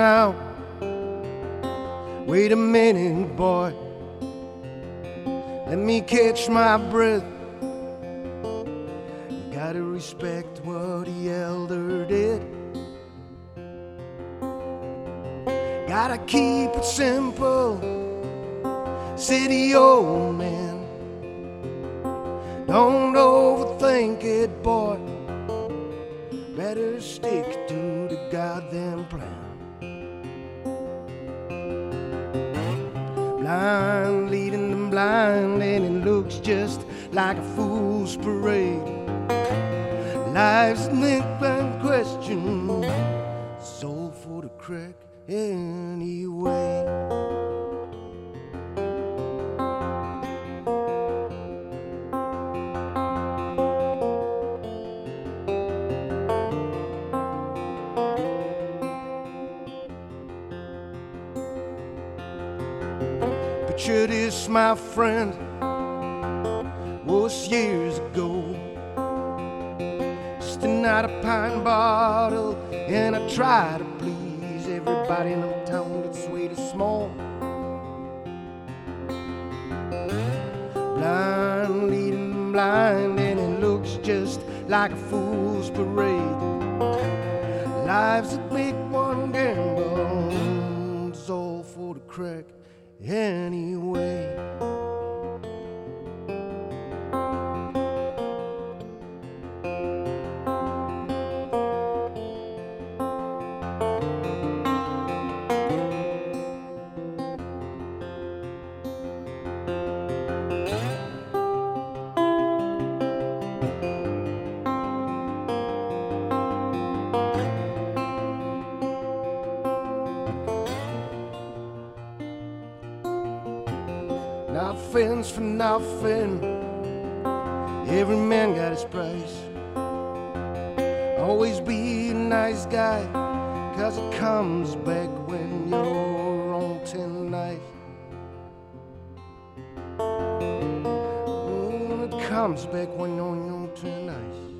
now. Wait a minute, boy. Let me catch my breath. Gotta respect what the elder did. Gotta keep it simple, city old man. Better stick to the goddamn plan. Blind leading them blind, and it looks just like a fool's parade. Life's an inclined question, soul for the crack anyway. Picture this, my friend, was years ago. Sitting out a pine bottle, and I try to please everybody in the town that's way too small. Blind leading blind, and it looks just like a fool's parade. Life's a big one gamble, it's all for the crack anyway. Nothing's for nothing. Every man got his price. Always be a nice guy, cause it comes back when you're on tonight. Oh, it comes back when you're on tonight.